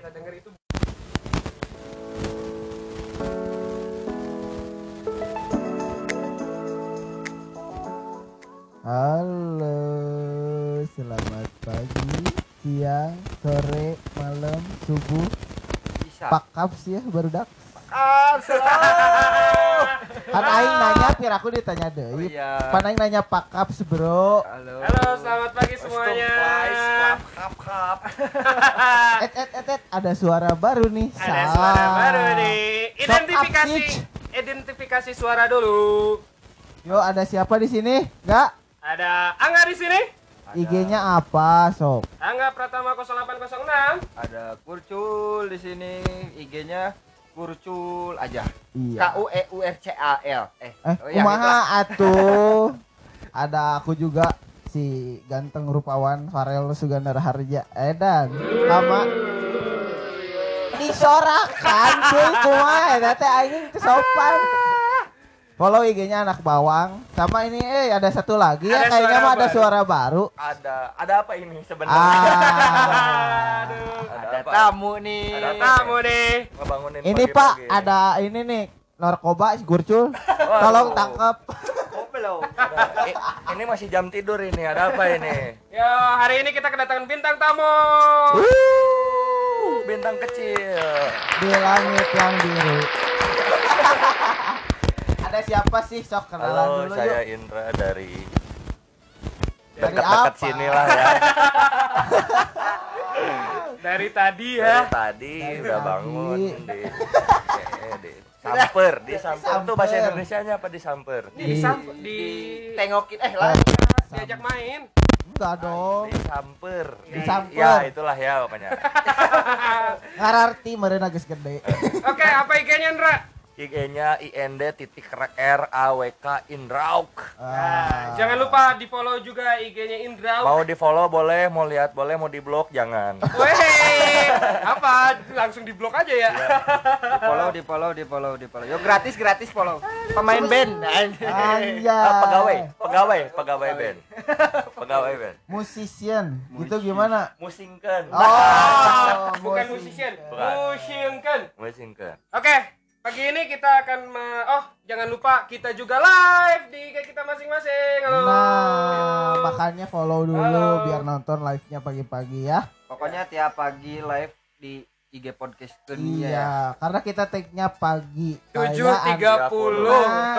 kita denger itu Halo, selamat pagi, siang, sore, malam, subuh. Bisa. Pak Kaps ya baru dak. Selalu. Kan aing nanya, pir aku ditanya deh. Oh iya. Pan aing nanya Pak Kaps bro. Halo. Halo, selamat pagi semuanya. Kap kap. Et et et et, ada suara baru nih. Ada suara baru nih. Identifikasi identifikasi suara dulu. Yo, ada siapa di sini? Enggak? Ada Angga di sini. IG-nya apa, Sob? Angga Pratama 0806. Ada kurcul di sini. IG-nya kurcul aja. K Iya. U E U R C A L. Eh, Eh, kumaha atuh? Ada aku juga si ganteng rupawan Farel Sugandar Harja Edan sama disorakan cuy kumaha eta teh aing teu sopan. Follow IG-nya anak bawang sama ini eh ada satu lagi ya Ada kayaknya suara mah ada suara baru. Ada ada apa ini sebenarnya? Ah. Aduh. Ada Ada apa? tamu nih. Ada Tamu nih. Ngebangunin Ini pagi-pagi Pak ini. ada ini nih narkoba si Gurcul. Tolong tangkap. Oh, belum. Ada- eh, ini masih jam tidur ini. Ada apa ini? Yo, hari ini kita kedatangan bintang tamu. Uh, bintang kecil. di langit yang biru. Ada siapa sih? Sok kenalan Halo, dulu saya yuk. Indra dari Dari dekat-dekat sini lah ya. Dari tadi Dari ya. tadi Dari udah tadi. bangun di, eh, di samper, di samper tuh bahasa Indonesia-nya apa di samper? di, Di- sam- di Tengokin eh lah. diajak main. Enggak dong. Di samper. Di samper. Ya, itulah ya pokoknya. Ngararti meureun geus gede. Oke, apa IG-nya, Ndra? IG-nya IND titik R A W K Indrauk. Ah. Jangan lupa di-follow juga IG-nya Indra. Mau di follow boleh, mau lihat boleh, mau di blok jangan. Weh, apa? Langsung di-blok aja ya. Di follow, di follow, di follow, di follow. Yo gratis, gratis follow. Pemain band. Anjay. Ah, pegawai, pegawai, pegawai band. Pegawai band. Musician. Gitu gimana? Musingkeun. Oh, Bukan musician. musician, Bukan. musingkan. Musingkeun. Pagi ini kita akan me- oh, jangan lupa kita juga live di IG kita masing-masing. Halo. Nah, makanya follow dulu Halo. biar nonton live-nya pagi-pagi ya. Pokoknya tiap pagi live di IG podcast dunia. Iya, karena kita take-nya pagi. Tujuh Kayak tiga puluh. Nah,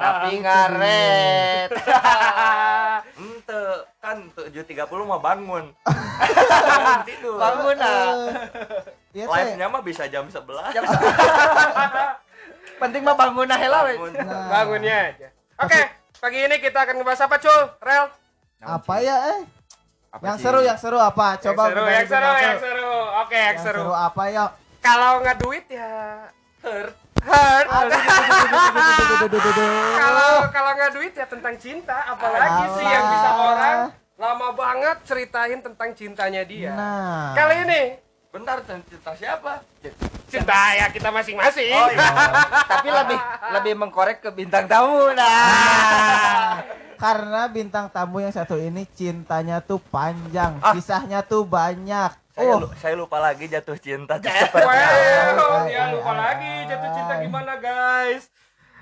Tapi ngaret. Ente kan 7.30 mah bangun. bangun tidur. Bangun ah ya, live-nya mah bisa jam 11 jam 11 penting mah bangun nah lah bangunnya aja oke okay, pagi ini kita akan ngebahas apa cul rel apa ya eh apa yang sih? seru yang seru apa coba yang seru yang seru, yang seru yang seru oke okay, yang, yang seru. seru apa ya kalau nggak duit ya hurt hurt kalau kalau nggak duit ya tentang cinta apalagi Alah. sih yang bisa orang lama banget ceritain tentang cintanya dia nah. kali ini Bentar, cerita siapa? cinta ya kita masing-masing. Oh iya. Tapi lebih lebih mengkorek ke bintang tamu nah. Karena bintang tamu yang satu ini cintanya tuh panjang, Ah. kisahnya tuh banyak. Saya, Oh, lu- saya lupa lagi jatuh cinta. Well, Ay, dia ay, lupa ay, lagi jatuh cinta gimana guys.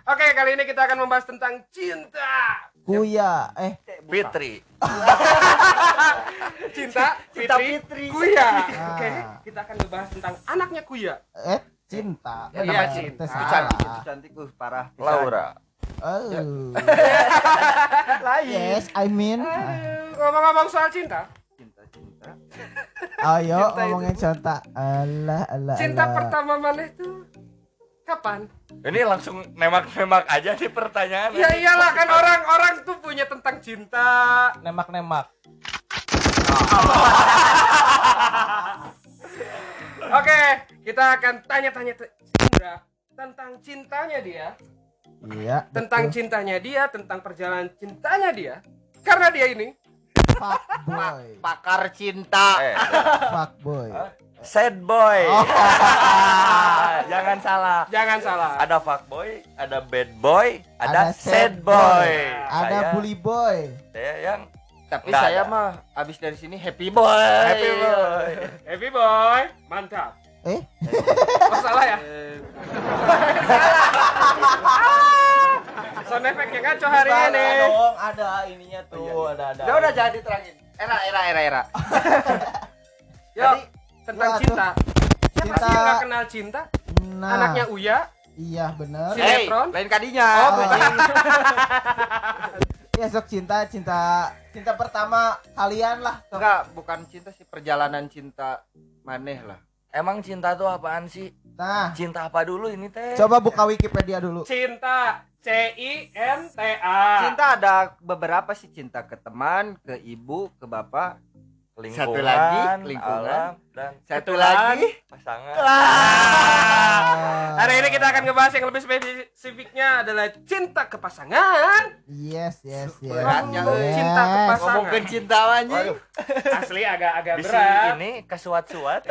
Oke, kali ini kita akan membahas tentang cinta. Kuya, eh, Fitri. Cinta, Cinta Fitri, Fitri. Kuya. Ah. Oke, kita akan membahas tentang anaknya Kuya. eh, cinta. Ya, Benar, cinta. teh Itu cantik, itu cantik uh parah. Laura. Oh. Lain. Yes, I mean. Ngomong-ngomong soal cinta, Cinta, cinta. Ayo Cinta ngomongin cinta. Allah, Allah. cinta Allah. pertama mana itu kapan? Ini langsung nemak-nemak aja nih pertanyaan. Ya iyalah kan orang-orang tuh punya tentang cinta. Nembak-nembak. Oke, kita akan tanya-tanya Indra tentang cintanya dia, Iya. tentang betul. cintanya dia, tentang perjalanan cintanya dia. Karena dia ini boy. Pakar cinta. Eh, Fuck boy. Sad boy. Oh. Jangan salah. jangan salah. Ada fuck boy, ada bad boy, Ada ada, sad sad boy. Ada Saya- bully boy. Saya yang tapi Nggak saya ada. mah abis dari sini happy boy. Happy boy. Happy boy, mantap. Eh, Oh salah ya? Sound effect yang ngaco hari ini. dong, ada ininya tuh, ada ada. Udah udah jadi terangin. Era era era era. Yo, Tadi- tentang Wah, tuh. cinta. Siapa Cinta. sih yang gak kenal cinta? Nah, Anaknya Uya. Iya bener. Si- Hey, Sinetron? lain kadinya. Oh, Oh. bukan. Ya sok cinta, cinta, cinta pertama kalian lah. Sok. Enggak, bukan cinta sih perjalanan cinta maneh lah. Emang cinta tuh apaan sih? Nah, Cinta apa dulu ini teh? coba buka Wikipedia dulu. Cinta. C I N T A. Cinta ada beberapa sih cinta ke teman, ke ibu, ke bapak. Lingkungan, Satu lagi, lingkungan. alam, dan Satu lagi pasangan. Ah. Hari ini kita akan ngebahas yang lebih spesifiknya adalah cinta ke pasangan. Yes, yes, yes. Beratnya, yes. cinta ke pasangan. ngomongin cinta. Waduh, Asli agak-agak di berat. sini ini kesuat-suat.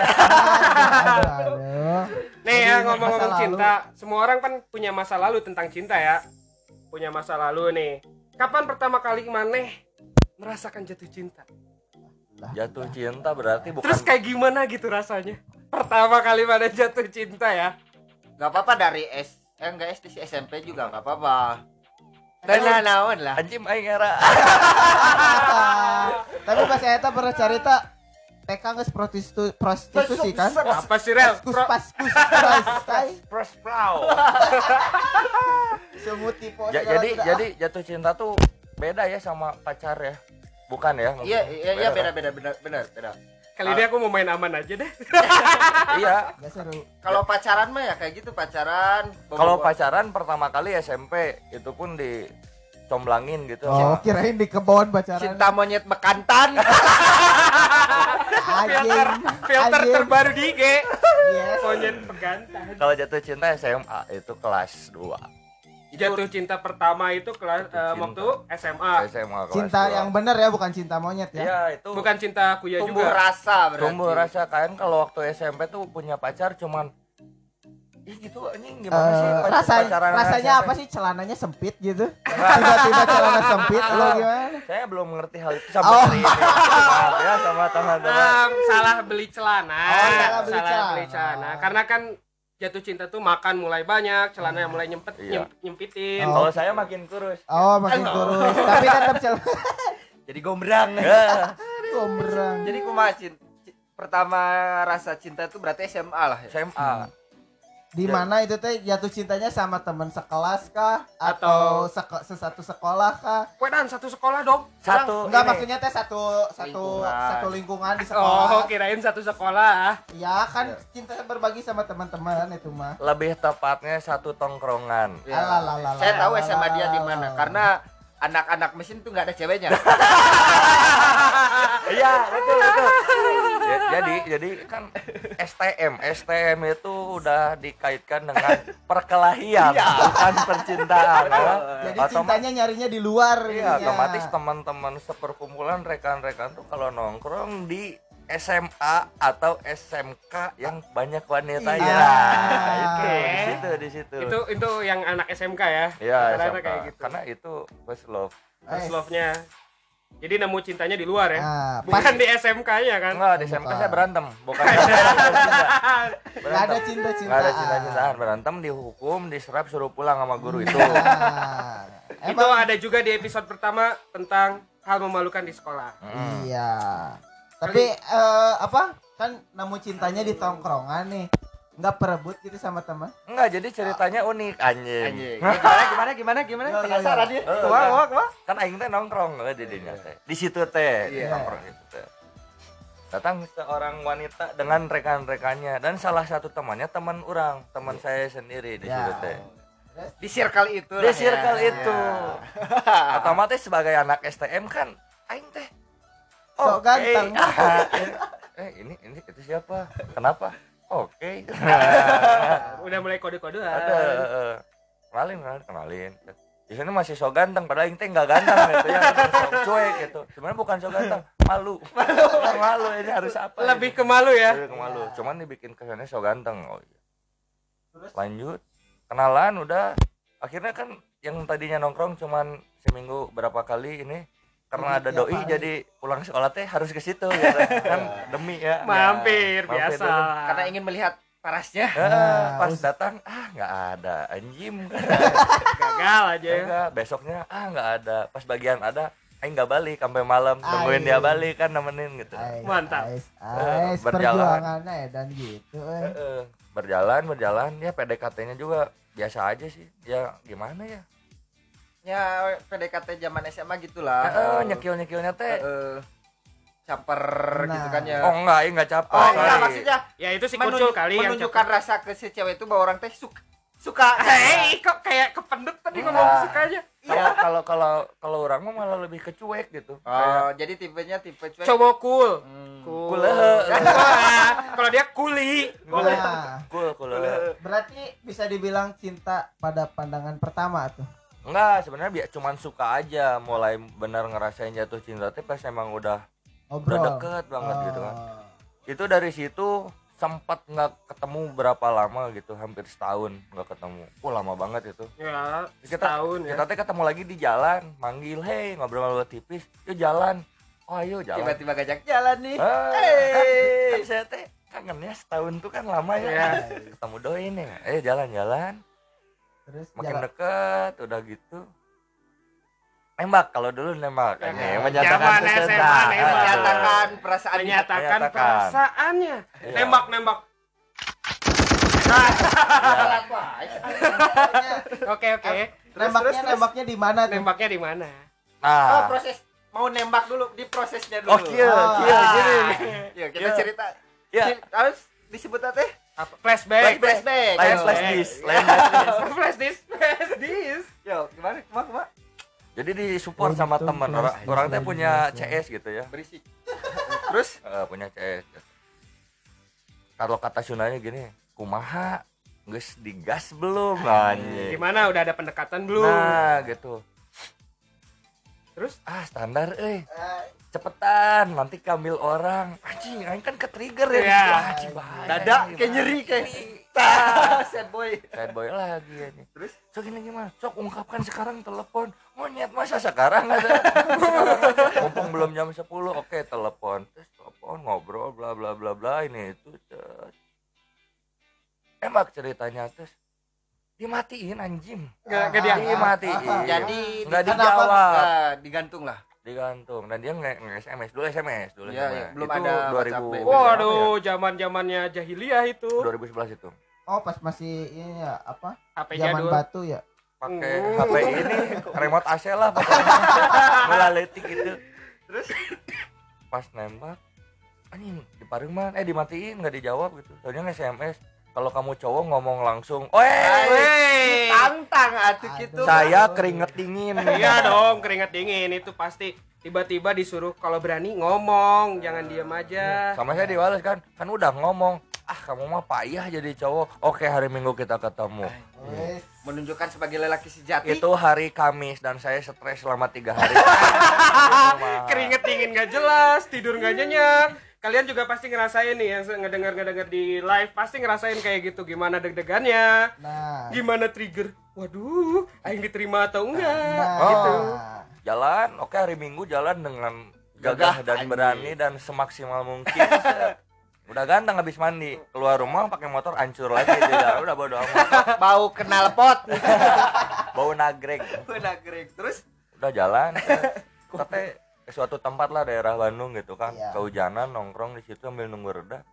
Nih Jadi ya ngomong-ngomong cinta, semua orang kan punya masa lalu tentang cinta ya. Punya masa lalu nih. Kapan pertama kali maneh merasakan jatuh cinta? Jatuh cinta berarti bukan Terus kayak gimana gitu rasanya? Pertama kali maneh jatuh cinta ya. Gak apa-apa dari S eh enggak SD sih SMP juga gak apa-apa. Tenang naon lah. anjing aing era. Tapi pas saya pernah cerita TK nggak prostitu prostitusi kan? Apa sih Rel? Pas kus pas semut tipe Ja- jadi jadi jatuh cinta tuh beda ya sama pacar ya. Bukan ya? Iya iya iya Beda, beda beda benar benar beda. Kali ini aku mau main aman aja deh. Iya. Kalau pacaran mah ya kayak gitu pacaran. kalau pacaran pertama kali SMP itu pun dicomblangin gitu. Oh, kirain di kebon pacaran. cinta monyet bekantan. filter filter terbaru di IG. Yes. Monyet pegantan. Kalau jatuh cinta SMA itu kelas 2. Jatuh cinta pertama itu kelas eh, Cinta. waktu SMA. SMA kelas Cinta 2. yang bener ya, bukan cinta monyet ya. Iya, itu Bukan cinta kuya Tumbuh juga. rasa berarti. tumbuh rasa kan kalau waktu SMP tuh punya pacar cuman Ih gitu anjing Eh, gimana sih pac- rasa, pacaran rasanya SMP? apa sih celananya sempit gitu? Tiba-tiba celana sempit lo gimana? Saya belum mengerti hal itu sampai Oh. hari ini. Maaf ya sama teman-teman. Em, salah beli celana. Oh, salah beli celana. celana. Karena kan jatuh cinta tuh makan mulai banyak, celana yang mulai nyempet Iya. nyem- nyempitin. Oh. Kalau saya makin kurus. Oh, makin kurus. Tapi tetap celana Jadi gombrang. Ya, gombrang. Jadi kumaha pertama rasa cinta itu berarti SMA lah ya. SMA. Di mana itu teh jatuh cintanya sama teman sekelas kah atau seko- sesatu sekolah kah? Wedan satu sekolah dong. Satu Enggak ini, maksudnya teh satu satu Lingkungan. satu lingkungan di Oh, sekolah. kirain satu sekolah. Ya kan cinta berbagi sama teman-teman itu mah. lebih tepatnya satu tongkrongan. Ya. Alalalala. Saya tahu SMA dia di mana karena anak-anak mesin tuh nggak ada ceweknya. Iya, betul betul. Ya, jadi jadi kan STM, STM itu udah dikaitkan dengan perkelahian, bukan percintaan. ya. Jadi Otoma- cintanya nyarinya di luar Iya, ininya. otomatis teman-teman seperkumpulan rekan-rekan tuh kalau nongkrong di SMA atau SMK yang banyak wanitanya. Iya. Nah, itu Oke. di situ di situ. Itu itu yang anak SMK ya. Iya, SMK. kayak gitu. Karena itu first love. First love-nya. Jadi nemu cintanya di luar ya. Nah, pas Bukan di SMK-nya kan. Enggak, di SMK saya berantem, bukan nggak berantem. ada cinta-cintaan. Nggak ada cinta-cintaan, berantem dihukum, diserap suruh pulang sama guru itu. Nah, itu emang ada juga di episode pertama tentang hal memalukan di sekolah. Mm. Iya. Tapi eh, apa? Kan nemu cintanya di tongkrongan nih. Nggak perebut gitu sama teman. Enggak, jadi ceritanya unik anjing. Anjing. Gimana gimana gimana gimana? Yo, yo. Penasaran dia. Eh, Wah, kan- wah, wah. Kan aing teh nongkrong eh, di dinya teh. Di situ teh, Iya. nongkrong itu teh. Datang seorang wanita dengan rekan-rekannya dan salah satu temannya teman orang, teman saya sendiri di Ya. situ teh. Di circle itu. Di lah ya. circle itu. Ya. Otomatis sebagai anak STM kan aing teh Sok oke. ganteng. eh ini ini itu siapa? Kenapa? Oke. Udah mulai kode-kodean. Ada kenalin kenalin kenalin. Di sini masih so ganteng padahal aing teh enggak ganteng gitu ya. So cuek gitu. Sebenarnya bukan so ganteng, malu. Malu. malu ini harus apa? Lebih ke malu ya. Lebih ke malu. Cuman dibikin kesannya so ganteng. Oh iya. Lanjut. Kenalan udah akhirnya kan yang tadinya nongkrong cuman seminggu berapa kali ini karena ada doi hari. jadi pulang sekolah teh harus ke situ gitu. kan demi ya mampir mampir biasa dulu. Karena ingin melihat parasnya. Eh, Nah, pas us- datang ah nggak ada anjim gagal aja ya besoknya ah nggak ada pas bagian ada Aing nggak balik sampai malam nungguin dia balik kan nemenin gitu Ais, Mantap. ais, Eh, ais, berjalan. ya dan gitu eh. Heeh. berjalan berjalan ya PDKT-nya juga biasa aja sih ya gimana ya Ya PDKT zaman SMA gitulah. Heeh, nyekil nyekilnya teh Heeh. caper Nah. gitu kan ya. oh enggak Aing nggak capek Oh, enggak maksudnya ya itu si menun- kucul kali yang menunjukkan rasa ke si cewek itu bahwa orang teh suka suka. Hei, kok kayak kependut tadi ngomong Enggak. sukanya kalau kalau kalau kalau orang mah malah lebih ke cuek gitu Kayak, Oh, jadi tipenya tipe cuek. cowok cool Hmm. cool. Wah, kalau dia kuli Nah, cool cool berarti bisa dibilang cinta pada pandangan pertama tuh. Enggak sebenarnya biar cuman suka aja mulai benar ngerasain jatuh cinta teh pas emang udah udah Ngobrol. deket banget gitu kan Oh. itu dari situ sempat nggak ketemu berapa lama gitu hampir setahun nggak ketemu oh lama banget itu ya Kita- setahun ya kita teh ketemu lagi di jalan manggil hei ngobrol-ngobrol tipis yuk jalan oh ayo jalan Tiba-tiba ngajak jalan nih. Ah, kan, Hey. kan saya teh kangennya setahun tuh kan lama ya Iya. ketemu doi nih eh jalan-jalan Terus makin jalan- deket udah gitu nembak kalau dulu nembak Ya, ini kan. menyatakan Zaman kecintaan. SMA Ah, nembak. Menyatakan perasaan menyatakan Menyatakan. perasaannya Iya. nembak nembak Iya. oke oke nembaknya nembaknya di mana nembaknya di mana Oh, nah proses mau nembak dulu di prosesnya dulu. oh kieu Oh. kieu gini Ya, kita Iya. cerita. ya Harus disebut teh apa? Flashback flashback. lain Yo. flash disk lain flash disk. Flash disk flash disk. Yo, gimana? Ke mana, ke mana? jadi di support sama Untung teman orang orang teh punya. CS gitu ya. Berisik. Terus? Eh, punya CS kalau kata Sundanya gini kumaha? Geus digas belum? Anjing. Gimana? Udah ada pendekatan belum? Nah gitu. Terus? Ah standar eh cepetan nanti kambil orang. Anjing aing kan ke trigger ya. Iya. Wah, anjing bahaya dada kayak nyeri kayak sad boy. sad boy lagi anjing Terus? Sok ini gimana? Sok ungkapkan sekarang telepon. Monyet masa sekarang ada? Mumpung belum jam 10 oke telepon. Terus telepon ngobrol bla bla bla bla ini itu terus. Emak ceritanya terus. Dimatiin anjing. Nggak nggak dia dimatiin. Jadi nggak di- dijawab. Digantung lah. Digantung. Dan dia nge, nge SMS dulu SMS dulu SMS. iya, belum itu ada 2000 WhatsApp, BB. waduh zaman zamannya jahiliyah itu. 2011 itu. Oh, pas masih ini ya apa? HP Zaman jadul. batu ya. pakai Hmm. HP ini remote AC lah pokoknya. Melaletik gitu Terus? Pas nembak anjing di pareman eh dimatiin nggak dijawab gitu. Soalnya SMS kalau kamu cowok ngomong langsung oh Wey. tantang atuh Aduh. gitu. saya keringet dingin. Iya dong keringat dingin. Itu pasti tiba-tiba disuruh kalau berani ngomong jangan diem aja. Sama saya diwales kan kan udah ngomong. Ah kamu mah payah jadi cowok. Oke hari minggu kita ketemu. Menunjukkan sebagai lelaki sejati. itu hari Kamis dan saya stres selama tiga hari. Keringet dingin gak jelas tidur gak nyenyak kalian juga pasti ngerasain nih yang ngedenger ngedenger di live pasti ngerasain kayak gitu gimana deg-degannya Nah. gimana trigger waduh aing diterima atau enggak Nah. gitu jalan oke hari Minggu jalan dengan Gagah, gagah dan anjing. berani dan semaksimal mungkin udah ganteng habis mandi keluar rumah pakai motor hancur lagi dia udah bodo amat bau kenal pot. bau nagrek Udah grek. Terus udah jalan set. Ke suatu tempat lah daerah Bandung gitu kan. Iya. kehujanan nongkrong di situ sambil nunggu reda.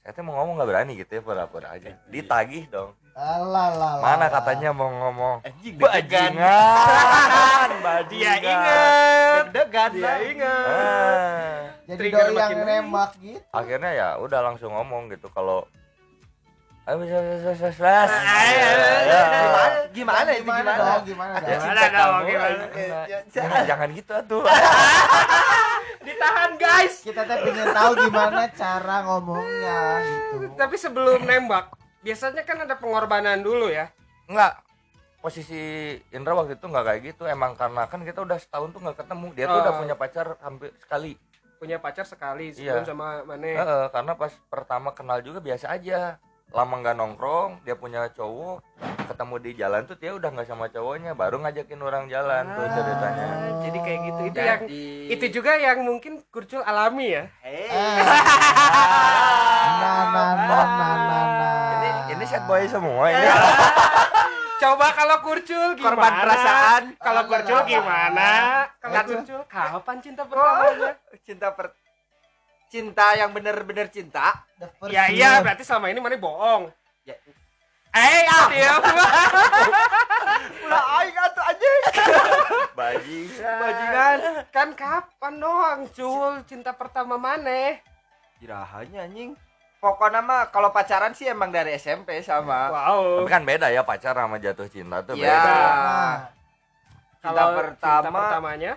Saya teh mau ngomong nggak berani gitu ya pura-pura aja. Ditagih dong. Alah, lah, mana katanya mau ngomong? Bajingan bajingan dia inget. Deg-degan. dia inget. Ah. Jadi doi yang nembak gitu. akhirnya ya udah langsung ngomong gitu. Kalau ayo bisa bisa bisa bisa Gimana? Gimana itu Gimana gimana? dong? Gimana dong? Gimana dong, gimana? jangan jangan gitu atuh ditahan guys Kita teh pengen tahu gimana cara ngomongnya gitu. tapi sebelum nembak biasanya kan ada pengorbanan dulu ya enggak posisi Indra waktu itu nggak kayak gitu emang karena kan kita udah setahun tuh nggak ketemu dia tuh Oh. udah punya pacar hampir sekali punya pacar sekali sebelum Iya. sama Mane Heeh, karena pas pertama kenal juga biasa aja lama nggak nongkrong dia punya cowok ketemu di jalan tuh dia udah nggak sama cowoknya baru ngajakin orang jalan tuh ceritanya. Ah, jadi kayak gitu itu yang Jadi- itu juga yang mungkin kurcul alami ya. Eh. Nah, nah, nah, nah, nah, nah. ini ini set boy semua ini coba kalau kurcul gimana? Korban perasaan. kalau Ah, kurcul gimana? Kalau kurcul kapan cinta pertamanya? Cinta per cinta yang bener-bener cinta? The first ya iya berarti selama ini mana bohong. Ya. Eh ah, diam ulah aing atuh anjing. Baji bajingan. Kan kapan doang cul? Cinta pertama mana jirahanya anjing. Pokoknya mah kalau pacaran sih emang dari SMP sama. Wow. Tapi kan beda ya pacar sama jatuh cinta tuh Iya. beda. Nah, cinta kalau pertama cinta pertamanya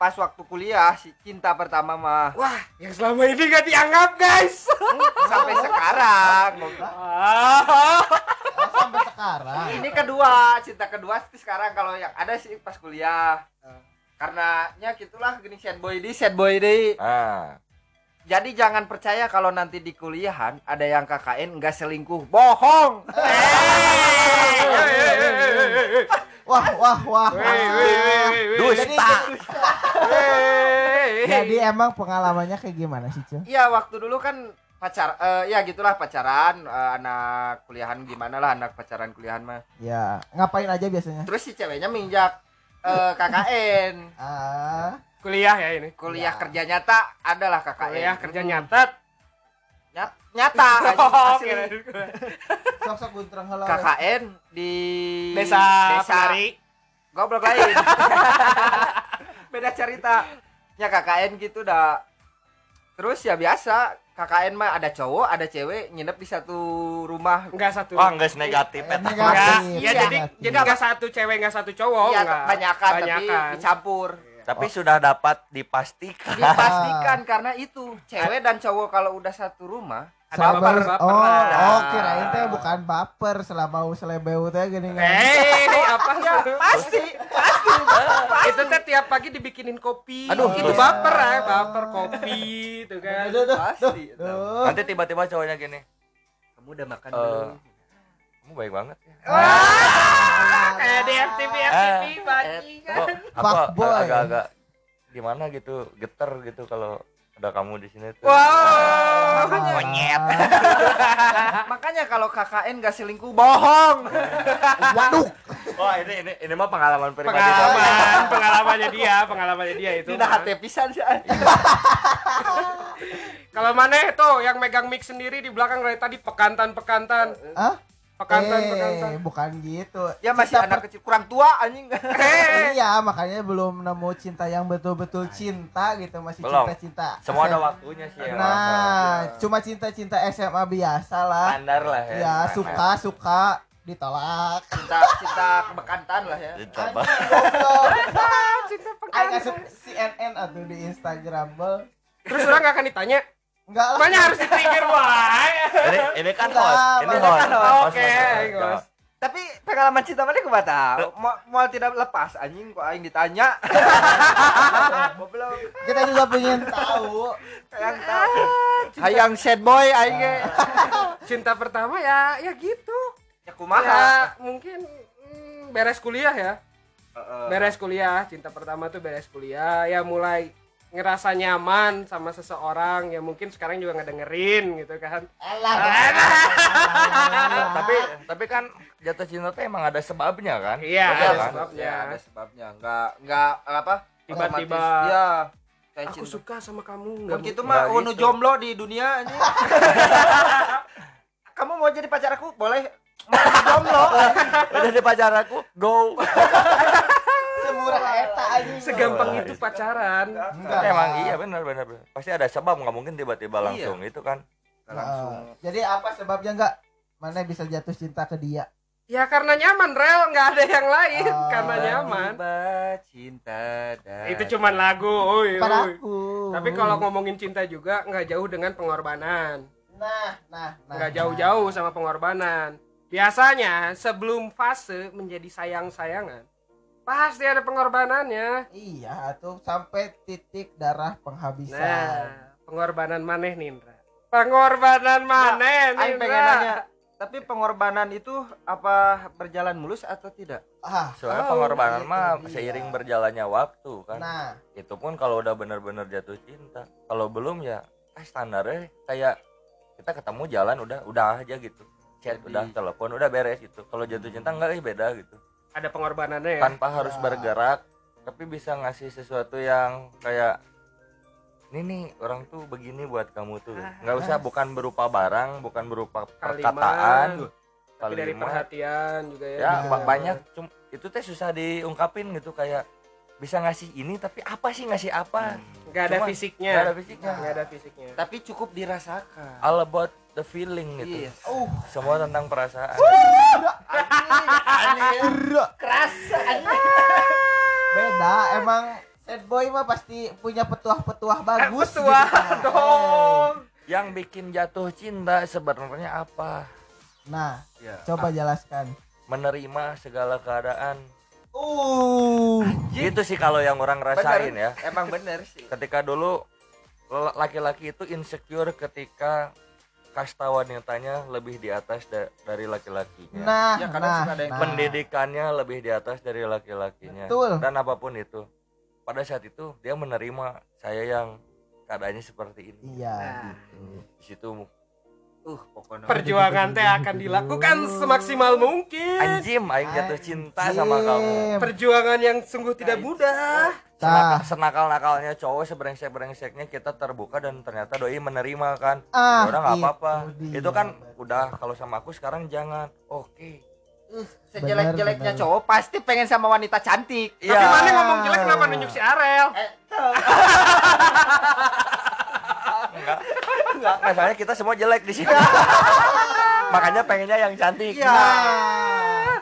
pas waktu kuliah si cinta pertama mah. Wah yang selama ini gak dianggap guys. Sampai sekarang. Ah. oh, sampai sekarang. ini kedua cinta kedua sih sekarang. Kalau yang ada sih pas kuliah. Karena ya gitulah gini sad boy di sad boy di. Ah. Jadi jangan percaya kalau nanti di kuliahan ada yang KKN nggak selingkuh. Bohong! Wah, wah, wah. Dusta. Jadi emang pengalamannya kayak gimana sih, Cil? Iya waktu dulu kan pacar eh, ya gitulah pacaran eh, anak kuliahan gimana lah anak pacaran kuliahan mah Ya, ngapain aja biasanya? terus si ceweknya minjak eh, KKN Ah, kuliah ya ini kuliah Ya. kerja nyata adalah KKN kuliah kerja nyatet Nyat- nyata Oh, asli. sok-sok. KKN di desa penari goblok lain beda cerita. Ya KKN gitu dah. Terus ya biasa KKN mah ada cowok ada cewek nginep di satu rumah. Enggak satu negatif negatif. Enggak, Negatif, ya jadi negatif. jadi enggak satu cewek enggak satu cowok Iya, enggak banyakan, tapi Banyakan. dicampur. Tapi sudah dapat dipastikan. Dipastikan karena itu cewek dan cowok kalau udah satu rumah ada Sabar. baper-baper Oh, lah. oh kirain teh bukan baper selama selebeu teh gini kan. Eh, apa ya pasti itu teh tiap pagi dibikinin kopi. Aduh, itu terus. baper ya, baper kopi itu kan. Duh, duh, pasti duh. nanti tiba-tiba cowoknya gini kamu udah makan Eh, belum kamu baik banget ya Kayak di FTV FTV Eh, kok aku Fuckboy. agak-agak gimana gitu geter gitu kalau ada kamu di sini tuh Wow. monyet makanya kalau KKN gak selingkuh bohong Waduh. wah ini ini ini mah pengalaman pribadi Pengalaman, pengalamannya dia, pengalamannya dia itu. tidak hati pisan sih Kalau mana tuh yang megang mic sendiri di belakang dari tadi pekantan pekantan Hah? Pekantan eh, pekantan. bukan gitu. ya masih Cinta anak kecil kurang tua anjing per- Iya, makanya belum nemu cinta yang betul-betul cinta gitu, masih Belum. cinta-cinta. semua ada waktunya sih emang. Nah, cuma cinta-cinta SMA biasa lah. standar lah ya Ya, suka-suka ditolak. cinta cinta kebekantan lah ya Coba. Cinta Aing asup CNN atau di Instagram bel. Terus orang gak akan ditanya, Enggak lah. makanya harus di-trigger wae. ini ini kan Enggak, host. Ini Bang. host. Oke, Host, host, tapi pengalaman cinta mana gue tahu? Mau mau tidak lepas anjing kok aing ditanya? Goblok. Kita juga pengen tahu. yang tahu. hayang sad boy aing. Ge Cinta pertama ya ya gitu. ya kumaha? Ya mungkin mm, beres kuliah ya. Heeh. beres kuliah cinta pertama tuh beres kuliah. Ya mulai ngerasa nyaman sama seseorang ya mungkin sekarang juga nggak dengerin gitu kan Alah. tapi tapi kan jatuh cinta tuh emang ada sebabnya kan Iya, ada kan? sebabnya. ya ada sebabnya enggak enggak apa Tiba-tiba. ya kayak aku cinta suka sama kamu nggak gitu Nggak mah unu gitu. jomblo di dunia anjing kamu mau jadi pacar aku boleh mau jadi jomblo udah di pacar aku go. Segampang itu pacaran Enggak. emang iya benar benar benar. pasti ada sebab nggak mungkin tiba-tiba Iya. langsung itu kan langsung Heeh. Jadi apa sebabnya enggak? Mana bisa jatuh cinta ke dia? ya karena nyaman rel nggak ada yang lain Oh. karena nyaman Tiba cinta dan itu cuman lagu oi, oi. Tapi kalau ngomongin cinta juga nggak jauh dengan pengorbanan nah, nah, nah. nggak jauh-jauh sama pengorbanan biasanya sebelum fase menjadi sayang-sayangan pasti ada pengorbanannya Iya, tuh sampai titik darah penghabisan. Nah, pengorbanan maneh Nindra. Pengorbanan mana Aing pengen nanya, tapi pengorbanan itu apa berjalan mulus atau tidak? Ah, soalnya Oh, pengorbanan gitu, mah iya. seiring berjalannya waktu kan nah, itu pun kalau udah bener-bener jatuh cinta kalau belum ya eh standarnya kayak kita ketemu jalan udah udah aja gitu chat Jadi- udah telepon udah beres gitu kalau jatuh cinta enggak eh beda gitu Ada pengorbanannya ya. tanpa harus Ya. bergerak tapi bisa ngasih sesuatu yang kayak ini nih orang tuh begini buat kamu tuh nggak usah bukan berupa barang bukan berupa perkataan Tapi dari kalimat perhatian juga ya. ya ba- banyak cum itu teh susah diungkapin gitu kayak bisa ngasih ini tapi apa sih ngasih apa Nggak ada Cuma fisiknya. nggak ada fisiknya Nggak ada fisiknya. Tapi cukup dirasakan. all about the feeling gitu Yes. uh, semua tentang perasaan Kerasa. beda. Emang sad boy mah pasti punya petuah-petuah bagus. Petuah gitu dong. yang bikin jatuh cinta sebenarnya apa Nah, Ya. coba jelaskan. menerima segala keadaan Uh, gitu sih kalau yang orang rasain ya. Emang bener sih. ketika dulu laki-laki itu insecure ketika kasta wanitanya lebih di atas da- dari laki-lakinya. Nah, Ya, kadang nah, ada yang nah. pendidikannya lebih di atas dari laki-lakinya. Dan apa pun itu pada saat itu dia menerima saya yang keadaannya seperti ini. Iya. Nah, di situ uh pokoknya. Perjuangan teh akan dilakukan semaksimal mungkin. anjim aing jatuh cinta sama kamu Anjim. Perjuangan yang sungguh tidak mudah. Tah. senakal-nakalnya cowok seberengsek-berengseknya kita terbuka dan ternyata doi menerima kan Ah, ya udah nggak itu apa-apa dia. itu kan udah kalau sama aku sekarang jangan oke Sejelek-jeleknya Bener, cowok pasti pengen sama wanita cantik. Tapi Iya. mana ngomong jelek kenapa nunjuk si Arel? enggak enggak masalahnya kita semua jelek di sini makanya pengennya yang cantik Iya. Nah,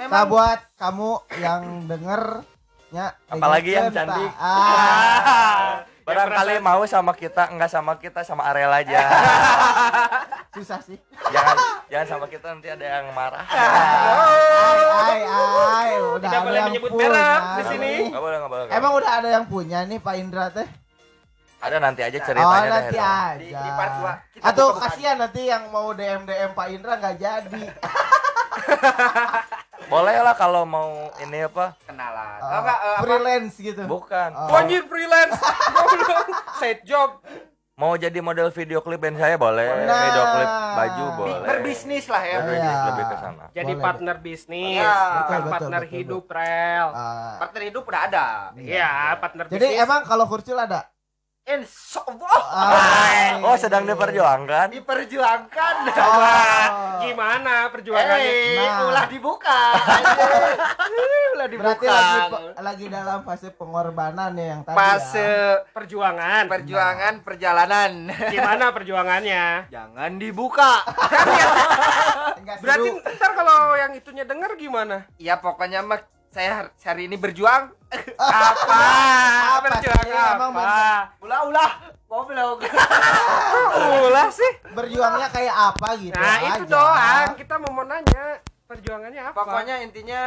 Memang buat kamu yang dengernya Apalagi yang dengerin, cantik. Ah, barangkali mau sama kita enggak sama kita sama Arel aja susah sih. jangan jangan sama kita nanti ada yang marah Ai, ai, ai, udah Tidak ada boleh yang menyebut punya merek di sini. nggak boleh nggak boleh Emang udah ada yang punya nih Pak Indra teh? Ada nanti aja Oh ceritanya deh nanti aja. di, di part dua. Kita Atau buka-bukaan. kasihan nanti yang mau DM DM Pak Indra nggak jadi. boleh lah kalau mau ini apa kenalan. Oh, Oh, enggak, apa? freelance gitu. bukan Oh. Anjir freelance. Side job. mau jadi model video klip band saya boleh Nah. video klip baju boleh berbisnis lah ya. Berbisnis Iya. lebih ke sana Jadi Boleh. partner bisnis, bukan Betul, betul, partner betul, hidup, rel. Ah, Partner hidup udah ada. Iya, partner jadi bisnis. emang kalau kurcil ada? Insya Allah Ah, oh sedang diperjuangkan diperjuangkan. Oh. gimana perjuangannya? Eh, Nah. ulah dibuka. Ulah dibuka. Berarti lagi lagi dalam fase pengorbanan ya yang tadi Fase ya. Perjuangan. perjuangan perjalanan. Gimana perjuangannya? Jangan dibuka. Berarti ntar kalau yang itunya denger gimana? Ya pokoknya mah saya hari ini berjuang. Apa? Apa Berjuang sih? Apa? Ulah ulah. Goblok. Ulah sih. berjuangnya kayak apa gitu Nah, itu doang. Kita mau mau nanya perjuangannya apa? Pokoknya intinya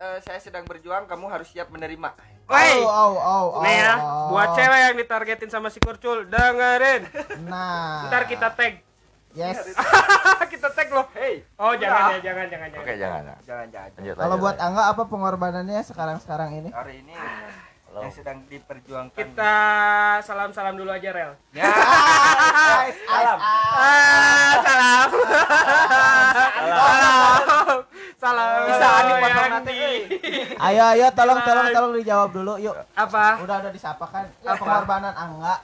eh, saya sedang berjuang, kamu harus siap menerima. Woi. Oh, oh, oh, oh, Nih ya, oh. buat cewek yang ditargetin sama si Kurcul, dengerin. Nah. Ntar kita tag. Yes. kita tag loh. Hey, Oh, jangan ya, jangan, jangan, jangan. oke jangan jangan jangan. lanjut Kalau buat. Angga apa pengorbanannya sekarang-sekarang ini? Hari ini Halo. yang sedang diperjuangkan. Kita salam-salam dulu aja, Rel. Ya. Ah, salam. Salam. Salam. Bisa Adi potong Yang nanti, Ayo, ayo, tolong, tolong, tolong dijawab dulu, yuk. Apa? Udah udah disapa kan? Apa? pengorbanan Angga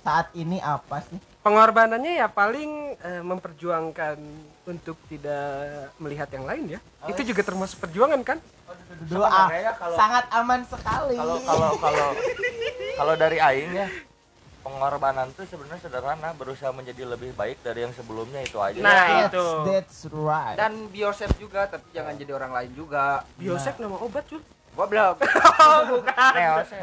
saat ini apa sih? Pengorbanannya ya paling eh, memperjuangkan untuk tidak melihat yang lain ya. Itu juga termasuk perjuangan kan? Doa Sebenarnya kalau- sangat aman sekali. kalau kalau kalau kalau dari aing ya pengorbanan tuh sebenarnya sederhana berusaha menjadi lebih baik dari yang sebelumnya itu aja Nah, That's- itu. That's right. Dan yourself juga, tapi jangan jadi orang lain juga. Biosek nama obat, Cul. Goblok. Oh, bukan.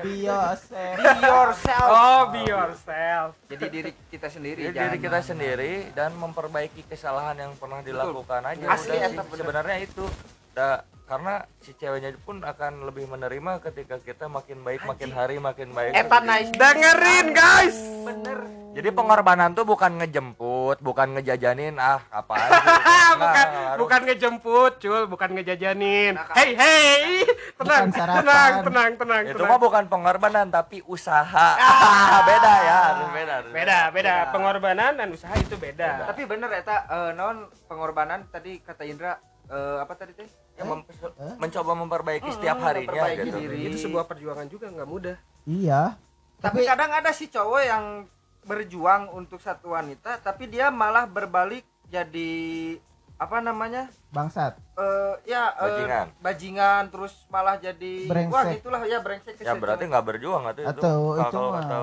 Be yourself. Be yourself. Oh, be yourself. Jadi diri kita sendiri. Jadi diri kita sendiri dan memperbaiki kesalahan yang pernah dilakukan aja Asli, udah sebenarnya itu Da- karena si ceweknya pun akan lebih menerima ketika kita makin baik makin hari makin baik Eta nice. Dengerin, guys. Bener. Jadi pengorbanan tuh bukan ngejemput, bukan ngejajanin ah. Ah, Nggak, bukan ngaruh. bukan ngejemput, cul, bukan ngejajanin. Nah. Hei, hei, tenang, tenang, tenang, tenang, Itu tenang. mah bukan pengorbanan tapi usaha. beda ya, harus beda. harus Beda, beda. Beda. Pengorbanan dan usaha itu beda. Tapi bener eta eh, naon pengorbanan tadi kata Indra eh, apa tadi teh? Ya, mem- mencoba memperbaiki setiap harinya memperbaiki gitu. diri. Itu sebuah perjuangan juga nggak mudah. Iya. Tapi Tapi kadang ada sih cowok yang berjuang untuk satu wanita tapi dia malah berbalik jadi apa namanya? bangsat. eh ya eh, Bajingan. bajingan terus malah jadi Brengsek. wah gitulah ya brengsek Ya berarti nggak berjuang atau itu. Atau itu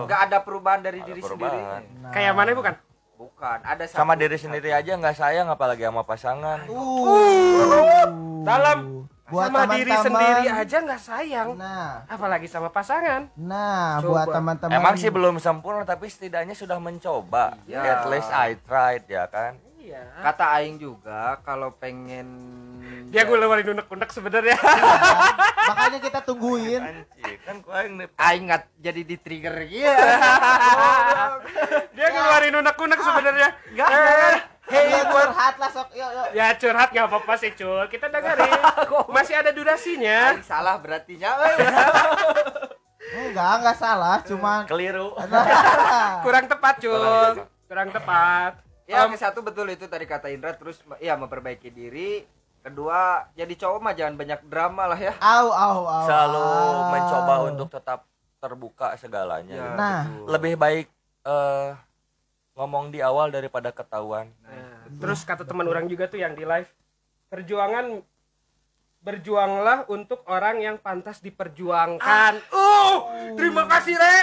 nggak ada perubahan dari Ada diri perubahan. sendiri Nah. Kayak mana bukan? Bukan ada sama satu- diri sendiri aja nggak sayang apalagi sama pasangan. Uh. Dalam buat sama diri teman-teman. sendiri aja nggak sayang, Nah, apalagi sama pasangan. nah Coba. buat teman-teman. Emang sih belum sempurna tapi setidaknya sudah mencoba. Iya. At least I tried ya kan. Iya. kata aing juga kalau pengen Dia gue lewarin unek-unek sebenarnya. Makanya kita tungguin. Kan kau yang aing nggak jadi di trigger gitu Dia ngeluarin unek-unek sebenarnya. Enggak, Eh, enggak. Hei, curhat lah sok. Yuk, yuk. ya curhat nggak apa-apa sih cul. Kita dengerin. Masih ada durasinya. aing salah berartinya. Enggak, enggak salah, cuman Keliru. Kurang tepat cul. Kurang tepat. ya ke satu betul itu tadi kata Indra terus ya memperbaiki diri kedua jadi cowok mah jangan banyak drama lah ya au au au. Selalu au. mencoba untuk tetap terbuka segalanya. Ya, Nah. betul. Lebih baik eh, ngomong di awal daripada ketahuan. Nah, terus kata teman orang juga tuh yang di live, perjuangan berjuanglah untuk orang yang pantas diperjuangkan. Oh, terima kasih Re.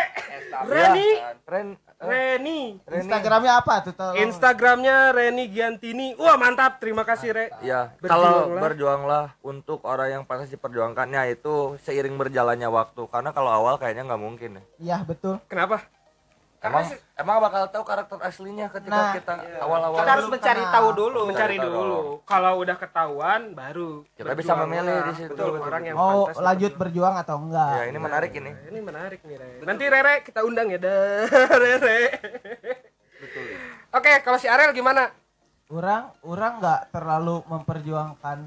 Reni, Ren, eh, Reni. Instagramnya apa tuh? tolong? Instagramnya Reni Giantini. Wah mantap, terima kasih Re. Ya, Berjuanglah. kalau berjuanglah untuk orang yang pantas diperjuangkannya itu seiring berjalannya waktu. Karena kalau awal kayaknya nggak mungkin ya. Iya, betul. Kenapa? Emang, Karena sih- emang bakal tahu karakter aslinya ketika Nah, kita iya. awal-awal. kita harus mencari kenal. tahu dulu mencari tahu dulu. Kalau udah ketahuan baru Kita bisa memilih di situ. Betul, Betul, orang yang Mau pantas lanjut berjuang atau enggak? Ya, ini menarik ini. Ini menarik nih, Re. Nanti Rere kita undang ya, dah. Rere. betul Oke, kalau si Arel gimana? Orang orang enggak terlalu memperjuangkan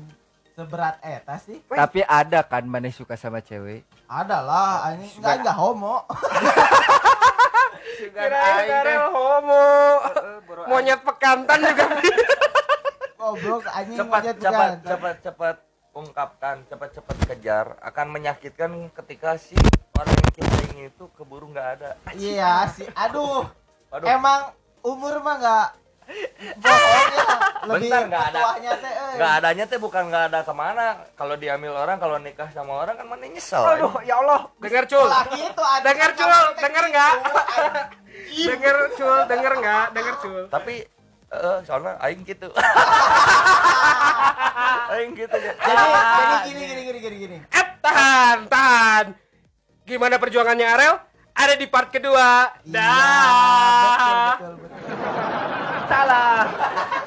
seberat eta sih. Tapi ada kan mana suka sama cewek Ada lah, ini enggak enggak homo. Kirain Arel homo. Monyet pekantan juga. Goblok anjing Cepat, monyet cepat, bukan. cepat, cepat ungkapkan, cepat, cepat kejar. Akan menyakitkan ketika si orang yang kita ingin itu keburu nggak ada. Iya sih. Aduh, Waduh. emang umur mah enggak Lebih Bentar, nggak ada. teh. euy. nggak adanya teh bukan nggak ada ke mana kalau diambil orang kalau nikah sama orang kan mana nyesel aduh ya Allah Dengar cul. Laki itu ada Dengar, Cul. Dengar gitu, nggak? Dengar cul, dengar nggak? Dengar cul. tapi eh, soalnya aing gitu aing gitu ya Jadi, jadi gini gini gini gini gini. Eh, tahan, tahan. Gimana perjuangannya Arel? Ada di part kedua. Iya, Dah. 咋了。